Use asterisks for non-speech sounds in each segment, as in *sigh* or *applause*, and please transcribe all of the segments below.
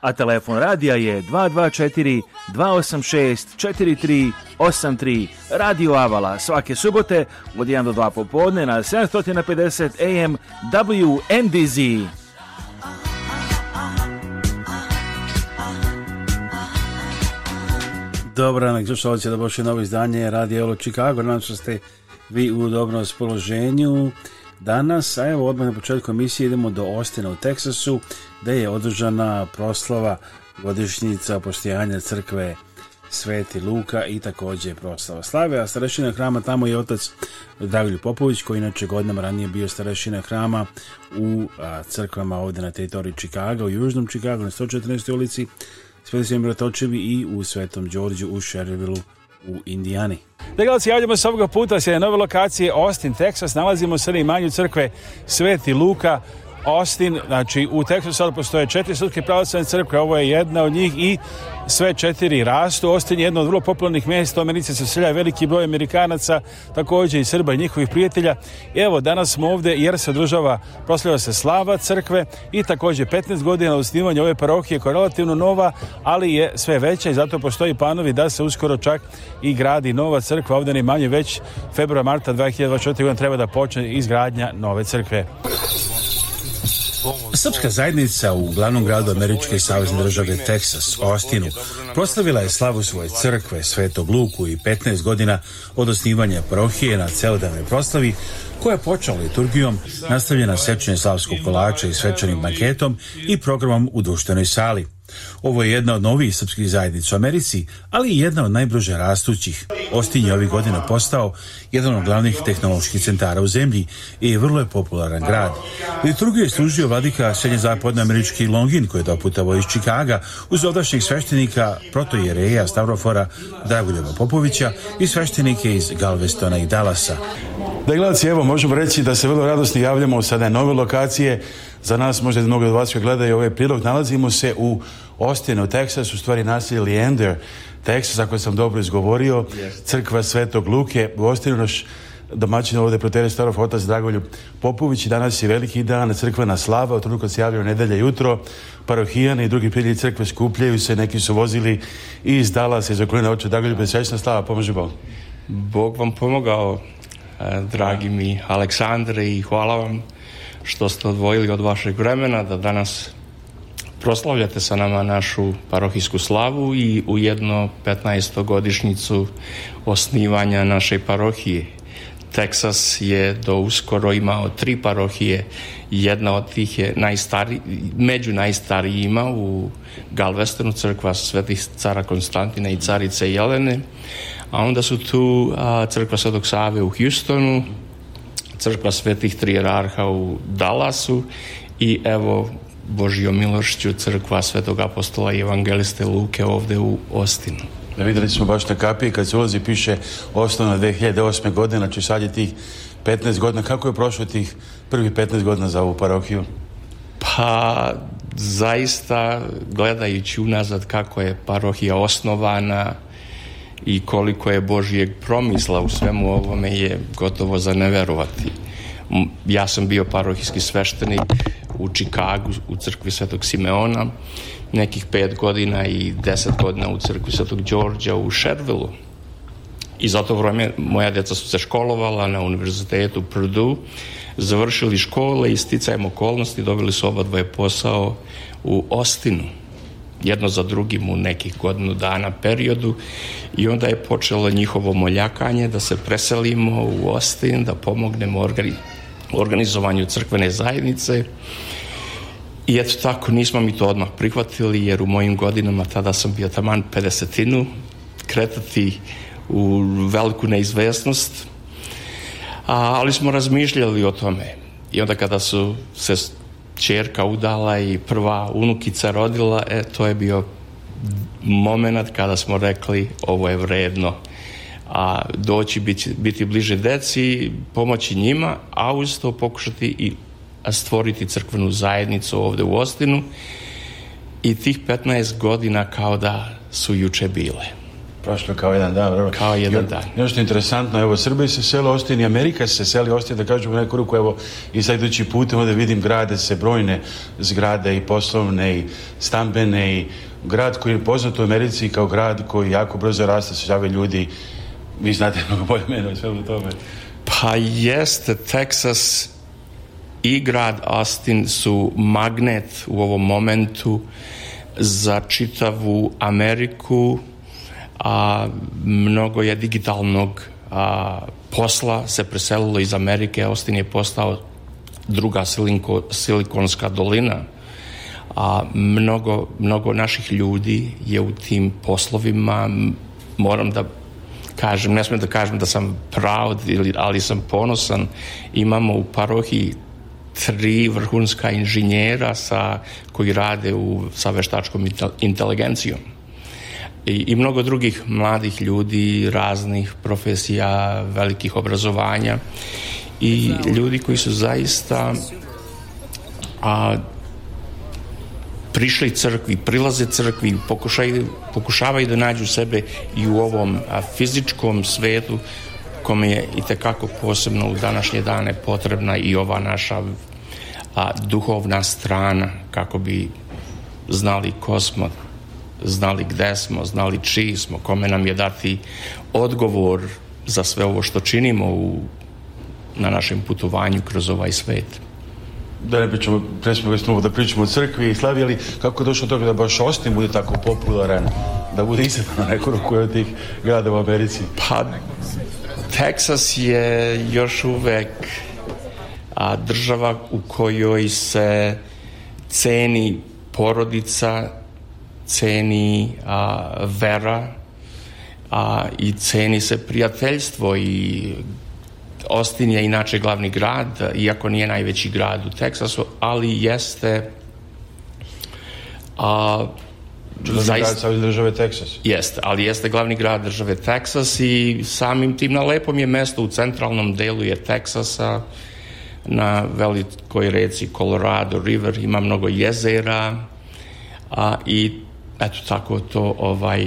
a telefon radija je 224 286 4383 Radio Avala svake subote od 1 do 2 popodne na 750 AM WNDZ. Dobro, nek slušalci da boše novo izdanje Radio Olo Chicago. Nadam se da ste vi u dobrom spoloženju danas, a evo odmah na početku emisije idemo do Ostina u Teksasu, gde je održana proslava godišnjica postojanja crkve Sveti Luka i takođe proslava slave, a starešina hrama tamo je otac Dragolj Popović, koji inače godinama ranije bio starešina hrama u crkvama ovde na teritoriji Čikaga, u južnom Čikagu, na 114. ulici, Sveti Svim Bratočevi i u Svetom Đorđu u Šervilu, u Indijani. Da Gledalci, javljamo se ovoga puta se nove lokacije Austin, Texas. Nalazimo se na imanju crkve Sveti Luka Austin, znači u Teksasu sad postoje četiri srpske pravoslavne crkve, ovo je jedna od njih i sve četiri rastu. Austin je jedno od vrlo popularnih mjesta, u Americi se selja veliki broj Amerikanaca, takođe i Srba i njihovih prijatelja. Evo, danas smo ovde jer se održava, proslava se slava crkve i takođe 15 godina od osnivanja ove parohije koja je relativno nova, ali je sve veća i zato postoji planovi da se uskoro čak i gradi nova crkva, ovde ne manje već februar, marta 2024. godine treba da počne izgradnja nove crkve. Srpska zajednica u glavnom gradu Američke savezne države Teksas, Austinu, proslavila je slavu svoje crkve Svetog Luku i 15 godina od osnivanja parohije na celodavnoj proslavi koja je počela liturgijom, nastavljena sečenjem slavskog kolača i svečanim maketom i programom u društvenoj sali. Ovo je jedna od novih srpskih zajednica u Americi, ali i jedna od najbrže rastućih. Ostin je ovih godina postao jedan od glavnih tehnoloških centara u zemlji i vrlo je popularan grad. Liturgiju je služio vladika srednjezapadnoamerički Longin koji je doputao iz Čikaga uz ovdašnjih sveštenika protojereja Stavrofora Dragoljeva Popovića i sveštenike iz Galvestona i Dalasa. Da gledalci, evo možemo reći da se vrlo radosno javljamo sa jedne nove lokacije za nas, možda mnogo od vas koji gledaju ovaj prilog, nalazimo se u Ostinu, Teksasu, u stvari nasilje Leander, Teksas, ako sam dobro izgovorio, yes. crkva Svetog Luke, u Ostinu naš domaćin ovde protere starov otac Dragoljub Popović i danas je veliki dan, crkvena slava, u trenutku se javljaju nedelja jutro, parohijani i drugi prilji crkve skupljaju se, neki su vozili i iz Dalasa, iz okoline oče Dragoljube, srećna slava, pomože Bog. Bog vam pomogao, eh, dragi mi Aleksandre i hvala vam što ste odvojili od vašeg vremena da danas proslavljate sa nama našu parohijsku slavu i ujedno 15. godišnjicu osnivanja naše parohije. Teksas je do uskoro imao tri parohije, jedna od tih je najstari, među najstarijima u Galvestonu crkva svetih cara Konstantina i carice Jelene, a onda su tu a, crkva Svetog Save u Houstonu, crkva svetih trijerarha u Dalasu i evo Božio Milošću crkva svetog apostola i evangeliste Luke ovde u Ostinu. Da videli smo baš na kapije, kad se ulazi piše osnovna 2008. godine, znači sad je tih 15 godina. Kako je prošlo tih prvih 15 godina za ovu parohiju? Pa zaista gledajući unazad kako je parohija osnovana, i koliko je Božijeg promisla u svemu ovome je gotovo za neverovati. Ja sam bio parohijski sveštenik u Čikagu, u crkvi Svetog Simeona, nekih pet godina i deset godina u crkvi Svetog Đorđa u Šervilu. I za to vreme moja deca su se školovala na univerzitetu Purdue, završili škole i sticajem okolnosti dobili su oba dvoje posao u Ostinu jedno za drugim u nekih godinu dana periodu i onda je počelo njihovo moljakanje da se preselimo u Ostin, da pomognemo organi organizovanju crkvene zajednice i eto tako nismo mi to odmah prihvatili jer u mojim godinama tada sam bio taman 50 kretati u veliku neizvesnost a, ali smo razmišljali o tome i onda kada su se čerka udala i prva unukica rodila, e, to je bio moment kada smo rekli ovo je vredno a doći biti, biti bliže deci, pomoći njima, a uz to pokušati i stvoriti crkvenu zajednicu ovde u Ostinu i tih 15 godina kao da su juče bile. Prošlo kao jedan dan, dobro. Kao jedan dan. Nešto interesantno, evo, Srbija se selo ostaje, i Amerika se seli ostaje, da kažemo neku ruku, evo, i sad idući putem, onda vidim grade se brojne zgrade i poslovne i stambene i grad koji je poznat u Americi kao grad koji jako brzo raste, se jave ljudi, vi znate *laughs* mnogo bolje mene o u tome. Pa jeste, Texas i grad Austin su magnet u ovom momentu za čitavu Ameriku, a mnogo je digitalnog a, posla se preselilo iz Amerike, Austin je postao druga silinko, silikonska dolina a mnogo, mnogo naših ljudi je u tim poslovima moram da kažem, ne smem da kažem da sam proud, ili, ali sam ponosan imamo u parohiji tri vrhunska inženjera sa, koji rade u, sa veštačkom inteligencijom i, i mnogo drugih mladih ljudi raznih profesija, velikih obrazovanja i ljudi koji su zaista a, prišli crkvi, prilaze crkvi, pokušaju, pokušavaju da nađu sebe i u ovom a, fizičkom svetu kome je i tekako posebno u današnje dane potrebna i ova naša a, duhovna strana kako bi znali ko znali gde smo, znali čiji smo, kome nam je dati odgovor za sve ovo što činimo u, na našem putovanju kroz ovaj svet. Da ne pričamo, pre smo već da pričamo o crkvi i slavi, ali kako je došlo do toga da baš Austin bude tako popularan, da bude izadan na nekoliko od tih grada u Americi? Pa, Texas je još uvek a, država u kojoj se ceni porodica ceni a, vera a, i ceni se prijateljstvo i Austin je inače glavni grad, iako nije najveći grad u Teksasu, ali jeste a, Glavni zaista, grad države Teksas. Jeste, ali jeste glavni grad države Teksas i samim tim na lepom je mesto u centralnom delu je Teksasa, na velikoj reci Colorado River ima mnogo jezera a, i eto tako to ovaj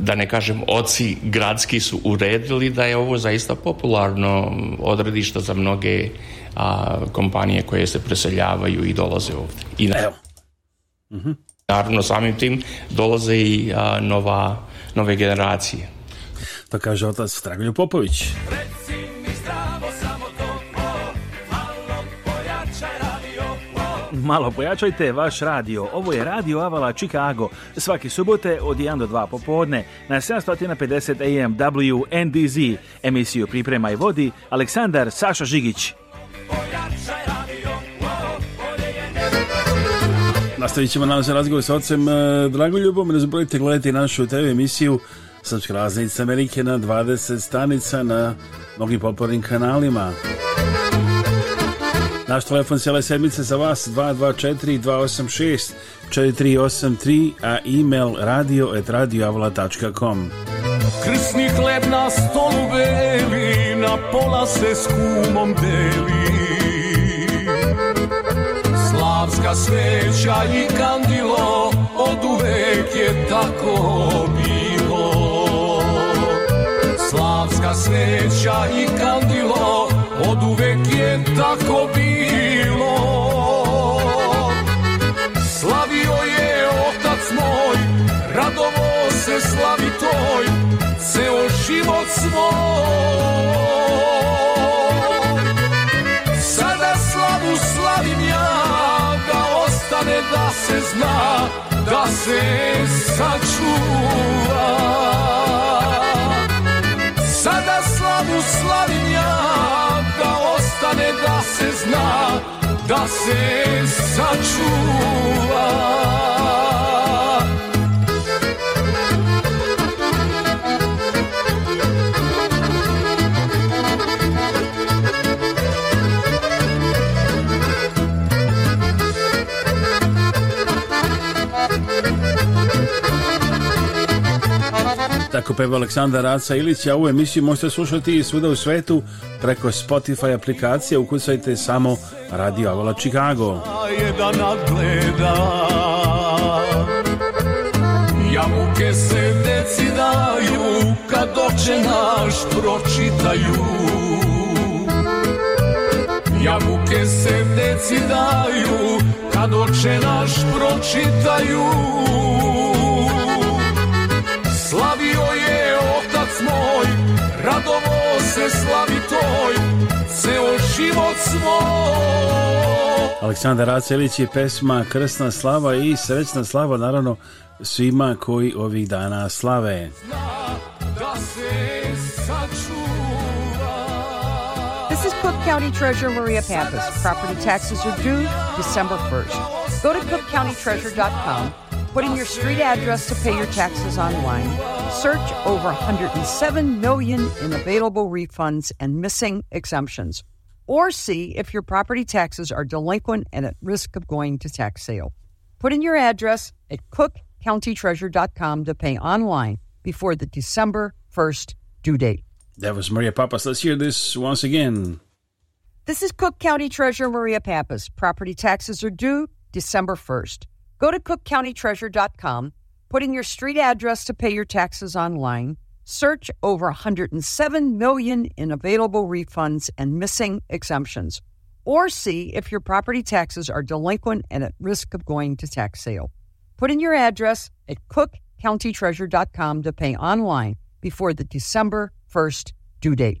da ne kažem oci gradski su uredili da je ovo zaista popularno odredišta za mnoge a, kompanije koje se preseljavaju i dolaze ovde. I na... Evo. Mm -hmm. Naravno samim tim dolaze i a, nova, nove generacije. To kaže otac Dragolju Popović. Reci! Malo pojačajte vaš radio. Ovo je Radio Avala Chicago. Svake subote od 1 do 2 popodne na 750 AM WNDZ. Emisiju priprema i vodi Aleksandar Saša Žigić. Nastavit ćemo danas razgovor sa ocem e, Dragoljubom. Ne zaboravite gledati našu TV emisiju Srpska raznica Amerike na 20 stanica na mnogim popularnim kanalima. Naš telefon cijele sedmice za vas 224 286 4383, a e-mail radio Krsni hleb na stolu beli, na pola se s kumom deli. Slavska sveća i kandilo, od uvek je tako bilo. Slavska sveća i kandilo, od uvek je tako bilo. se slavi toj ceo život svoj sada slavu slavim ja da ostane da se zna da se sačuva sada slavu slavim ja da ostane da se zna da se sačuva Tako peva Aleksandar Raca Ilić, a ovu emisiju možete slušati i svuda u svetu preko Spotify aplikacije, ukucajte samo Radio Avala Chicago. Jabuke se deci daju, kad oče naš pročitaju. Jabuke se deci daju, kad oče naš pročitaju. se slavi toj, ceo život Aleksandar je pesma Krsna slava i Srećna slava naravno svima koji ovih dana slave. da se This is Cook County Treasurer Maria Pampas. Property taxes are due December 1st. Go to cookcountytreasure.com Put in your street address to pay your taxes online. Search over 107 million in available refunds and missing exemptions. Or see if your property taxes are delinquent and at risk of going to tax sale. Put in your address at cookcountytreasure.com to pay online before the December 1st due date. That was Maria Pappas. Let's hear this once again. This is Cook County Treasurer Maria Pappas. Property taxes are due December 1st. Go to cookcountytreasure.com, put in your street address to pay your taxes online, search over 107 million in available refunds and missing exemptions, or see if your property taxes are delinquent and at risk of going to tax sale. Put in your address at cookcountytreasure.com to pay online before the December 1st due date.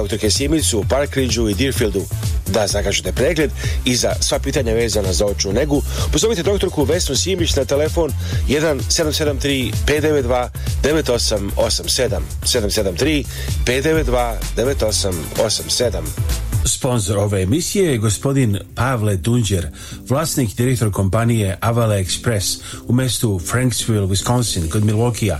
dr. Kesimicu u Parkridžu i Deerfieldu. Da zakažete pregled i za sva pitanja vezana za očnu negu, pozovite doktorku Vesnu Simić na telefon 1773 592 9887 773 592 9887. Sponzor ove emisije je gospodin Pavle Dunđer, vlasnik i direktor kompanije Avala Express u mestu Franksville, Wisconsin, kod Milwaukee-a.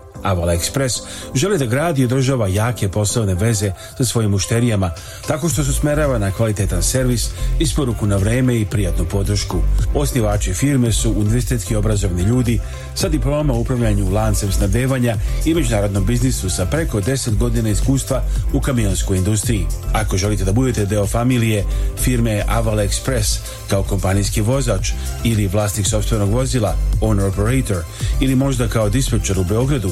Aval Express želi da gradi i održava jake poslovne veze sa svojim mušterijama tako što se usmerava na kvalitetan servis, isporuku na vreme i prijatnu podršku. Osnivači firme su univerzitetski obrazovni ljudi sa diploma u upravljanju lancem snabdevanja i međunarodnom biznisu sa preko 10 godina iskustva u kamionskoj industriji. Ako želite da budete deo familije firme Aval Express kao kompanijski vozač ili vlasnik sobstvenog vozila, owner operator ili možda kao dispečer u Beogradu,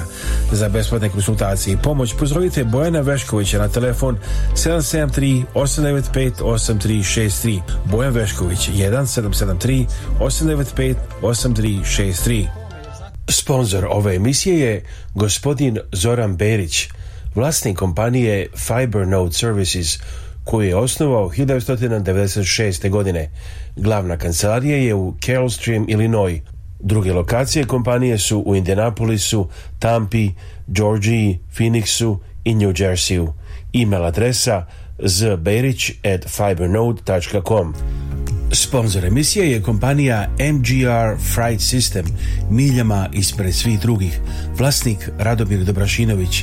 saveta za besplatne konsultacije i pomoć, pozovite Bojana Veškovića na telefon 773-895-8363. Bojan Vešković 1773-895-8363. Sponzor ove emisije je gospodin Zoran Berić, vlasnik kompanije Fibernode Services, koju je osnovao 1996. godine. Glavna kancelarija je u Carol Stream, Illinois. Druge lokacije kompanije su u Indianapolisu, Tampi, Georgiji, Phoenixu i New Jerseyu. E-mail adresa zberić at fibernode.com. Sponzor emisije je kompanija MGR Fright System, miljama ispred svih drugih, vlasnik Radomir Dobrašinović,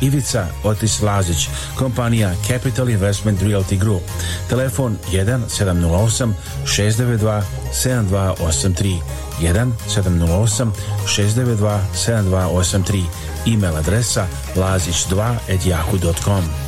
Ivica Otis Lazić, kompanija Capital Investment Realty Group. Telefon 1 708 692 7283 1 692 7283 email adresa lazić 2yahoocom at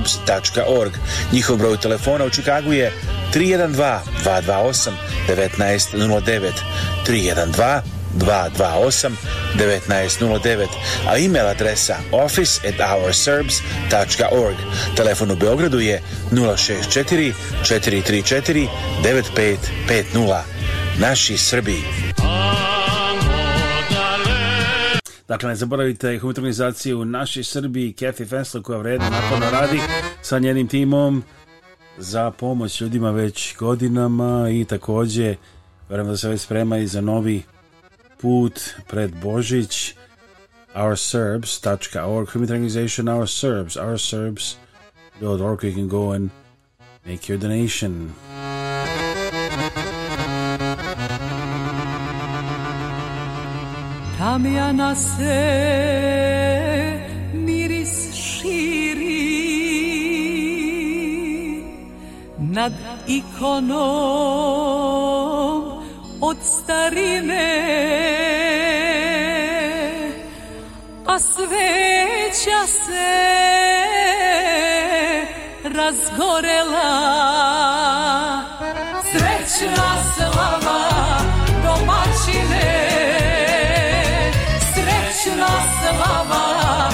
serbs.org. Njihov broj telefona u Čikagu je 312-228-1909. 312 228 1909, a e-mail adresa office at ourserbs.org. Telefon u Beogradu je 064 434 9550. Naši Srbi. Dakle, ne zaboravite humanitarnizaciju našoj Srbiji, Kathy Fensler koja vredno naporno radi sa njenim timom za pomoć ljudima već godinama i takođe verujem da se već sprema i za novi put pred Božić ourserbs.org humanitarian ourserbs, ourserbs.org, you can go and make your donation. Damjana se miris širi nad ikonom od starine a sveća se razgorela srećna slava nasıl hava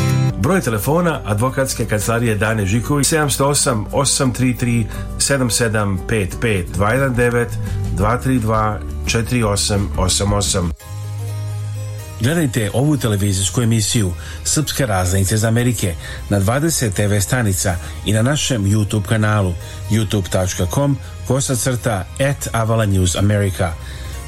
Broj telefona advokatske kancelarije Dane Žiković 708 833 7755 219 232 4888. Gledajte ovu televizijsku emisiju Srpske raznice iz Amerike na 20 TV stanica i na našem YouTube kanalu youtube.com kosacrta at Avala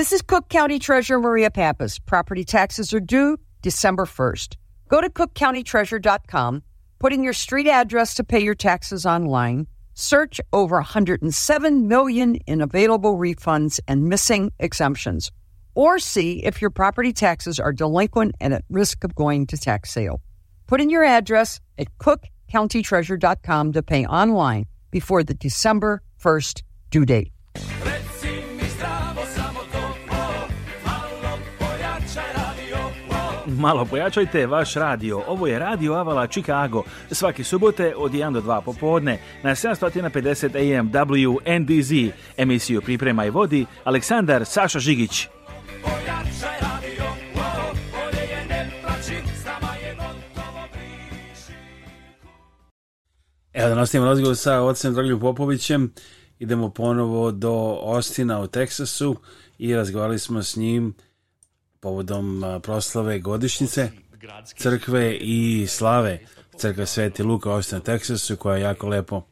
This is Cook County Treasurer Maria Pappas. Property taxes are due December 1st. Go to cookcountytreasurer.com, put in your street address to pay your taxes online, search over 107 million in available refunds and missing exemptions, or see if your property taxes are delinquent and at risk of going to tax sale. Put in your address at cookcountytreasurer.com to pay online before the December 1st due date. malo pojačajte vaš radio. Ovo je Radio Avala Chicago. Svaki subote od 1 do 2 popodne na 750 AM WNDZ. Emisiju Priprema i vodi Aleksandar Saša Žigić. Evo da nastavimo razgovor sa ocem Dragljom Popovićem. Idemo ponovo do Ostina u Teksasu i razgovarali smo s njim povodom proslave godišnjice crkve i slave crkve Sveti Luka u na Teksasu, koja jako lepo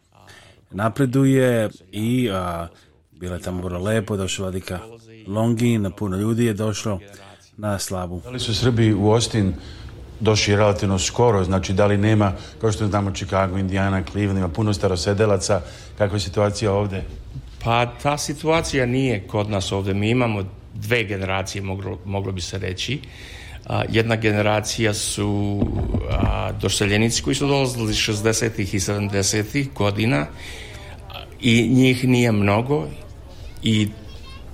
napreduje i a, bilo je tamo vrlo lepo, došao vladika Longin, puno ljudi je došlo na slavu. Da li su Srbi u Austin došli relativno skoro, znači da li nema, kao što znamo, Chicago, Indiana, Cleveland, ima puno starosedelaca, kakva je situacija ovde? Pa ta situacija nije kod nas ovde. Mi imamo dve generacije moglo, moglo bi se reći a, jedna generacija su a, doseljenici koji su dolazili 60. i 70. godina i njih nije mnogo i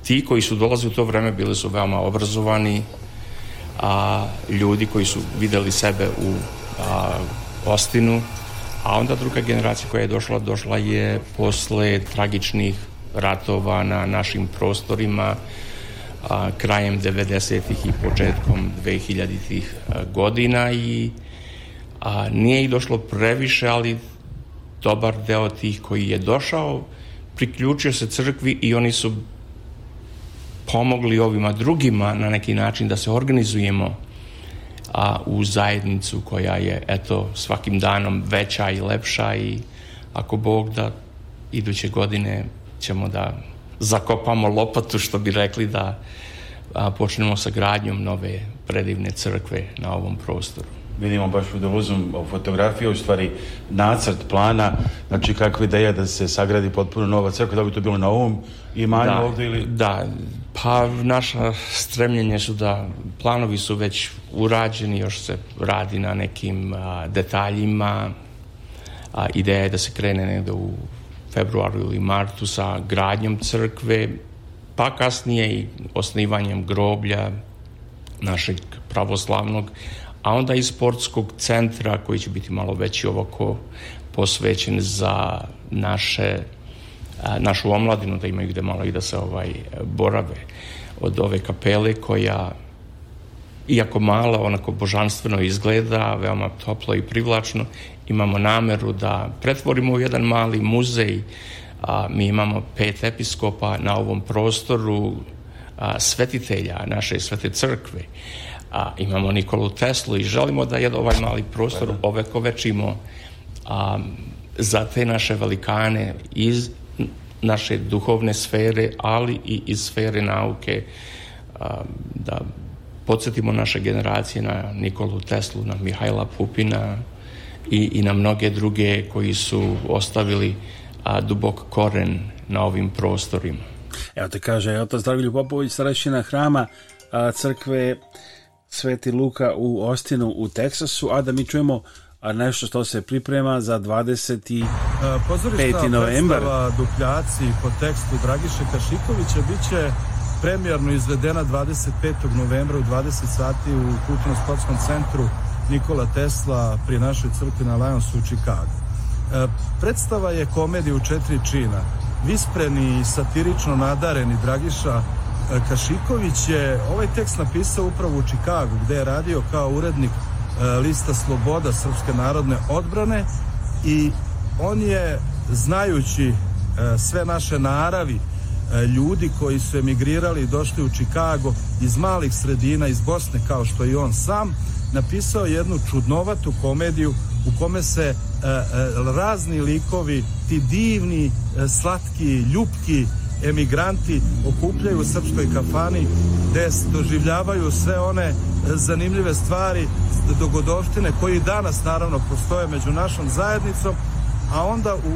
ti koji su dolazili u to vreme bili su veoma obrazovani a, ljudi koji su videli sebe u a, Ostinu a onda druga generacija koja je došla došla je posle tragičnih ratova na našim prostorima a, krajem 90. ih i početkom 2000. ih godina i a, nije ih došlo previše, ali dobar deo tih koji je došao priključio se crkvi i oni su pomogli ovima drugima na neki način da se organizujemo a, u zajednicu koja je eto svakim danom veća i lepša i ako Bog da iduće godine ćemo da zakopamo lopatu, što bi rekli da a, počnemo sa gradnjom nove predivne crkve na ovom prostoru. Vidimo baš u doluzom fotografiju, u stvari nacrt plana, znači kakva ideja da se sagradi potpuno nova crkva, da bi to bilo na ovom imanju da, ovde ili... Da, pa naša stremljenje su da planovi su već urađeni, još se radi na nekim a, detaljima, a, ideja je da se krene negdje u februaru ili martu sa gradnjom crkve, pa kasnije i osnivanjem groblja našeg pravoslavnog, a onda i sportskog centra koji će biti malo veći ovako posvećen za naše našu omladinu da imaju gde malo i da se ovaj borave od ove kapele koja iako mala, onako božanstveno izgleda, veoma toplo i privlačno imamo nameru da pretvorimo u jedan mali muzej. A, mi imamo pet episkopa na ovom prostoru a, svetitelja naše svete crkve. A, imamo Nikolu Teslu i želimo da jedan ovaj mali prostor ovekovečimo a, za te naše velikane iz naše duhovne sfere, ali i iz sfere nauke, a, da podsjetimo naše generacije na Nikolu Teslu, na Mihajla Pupina, i, i na mnoge druge koji su ostavili a, dubok koren na ovim prostorima. Evo te kaže otac Dragoljub Popović, starešina hrama a, crkve Sveti Luka u Ostinu u Teksasu, a da mi čujemo a nešto što se priprema za 25. E, pozorišta novembar. Pozorišta Dupljaci po tekstu Dragiše Kašikovića bit će premjerno izvedena 25. novembra u 20 sati u Kulturno-sportskom centru Nikola Tesla pri našoj crkvi na Lionsu u Čikagu. E, predstava je komedija u četiri čina. Vispreni i satirično nadareni Dragiša e, Kašiković je ovaj tekst napisao upravo u Čikagu gde je radio kao urednik e, lista Sloboda Srpske narodne odbrane i on je znajući sve naše naravi ljudi koji su emigrirali i došli u Čikago iz malih sredina iz Bosne kao što i on sam napisao jednu čudnovatu komediju u kome se e, e, razni likovi, ti divni, e, slatki, ljupki emigranti okupljaju u srpskoj kafani gde doživljavaju sve one zanimljive stvari, dogodovštine koji danas naravno postoje među našom zajednicom, a onda u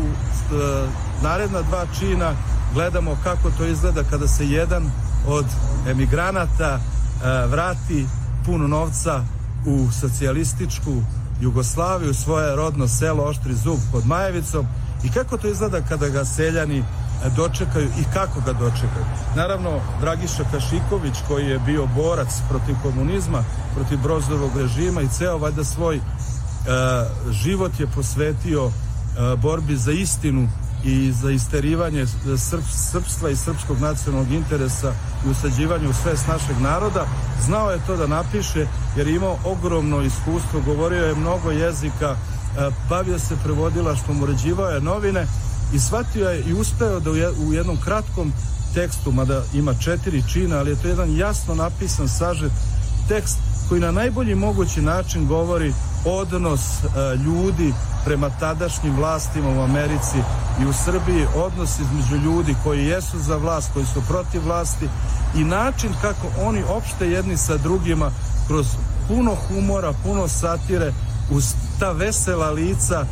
naredna dva čina gledamo kako to izgleda kada se jedan od emigranata vrati pun novca u socijalističku Jugoslaviju, svoje rodno selo Oštri Zub pod Majevicom i kako to izgleda kada ga seljani e, dočekaju i kako ga dočekaju. Naravno, Dragiša Kašiković koji je bio borac protiv komunizma, protiv Brozovog režima i ceo valjda svoj e, život je posvetio e, borbi za istinu i za isterivanje srp, srpstva i srpskog nacionalnog interesa i usađivanje u svest našeg naroda. Znao je to da napiše jer je imao ogromno iskustvo, govorio je mnogo jezika, e, bavio se prevodilaštvom, uređivao je novine i shvatio je i uspeo da u jednom kratkom tekstu, mada ima četiri čina, ali je to jedan jasno napisan sažet tekst koji na najbolji mogući način govori odnos e, ljudi prema tadašnjim vlastima u Americi i u Srbiji, odnos između ljudi koji jesu za vlast, koji su protiv vlasti i način kako oni opšte jedni sa drugima kroz puno humora, puno satire uz ta vesela lica e,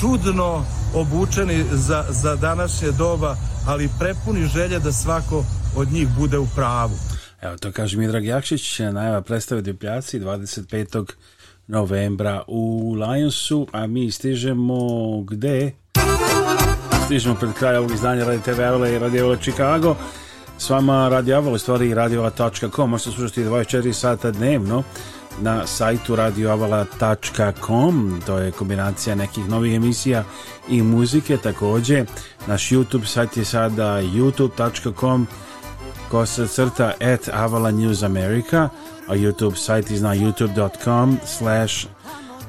čudno obučeni za, za današnje doba, ali prepuni želje da svako od njih bude u pravu. Evo to kaže Midrag Jakšić, najava predstave Dipljaci 25 novembra u Lionsu, a mi stižemo gde? Stižemo pred kraj ovog izdanja Radio TV Avila i Radi Avila Chicago. S vama Radio Avila, stvari radioavala.com, možete slušati 24 sata dnevno na sajtu radioavala.com to je kombinacija nekih novih emisija i muzike takođe. naš YouTube sajt je sada youtube.com crta at Avala News America, our YouTube site is now youtube.com slash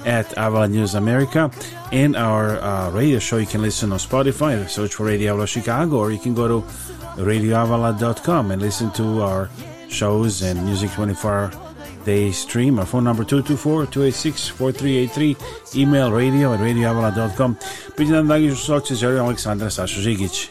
at Avala News America. And our uh, radio show you can listen on Spotify, search for Radio Avala Chicago, or you can go to radioavala.com and listen to our shows and music 24 day stream. Our phone number 224-286-4383, email radio at radioavala.com. Bizi nam dragi slušalci želim Žigić.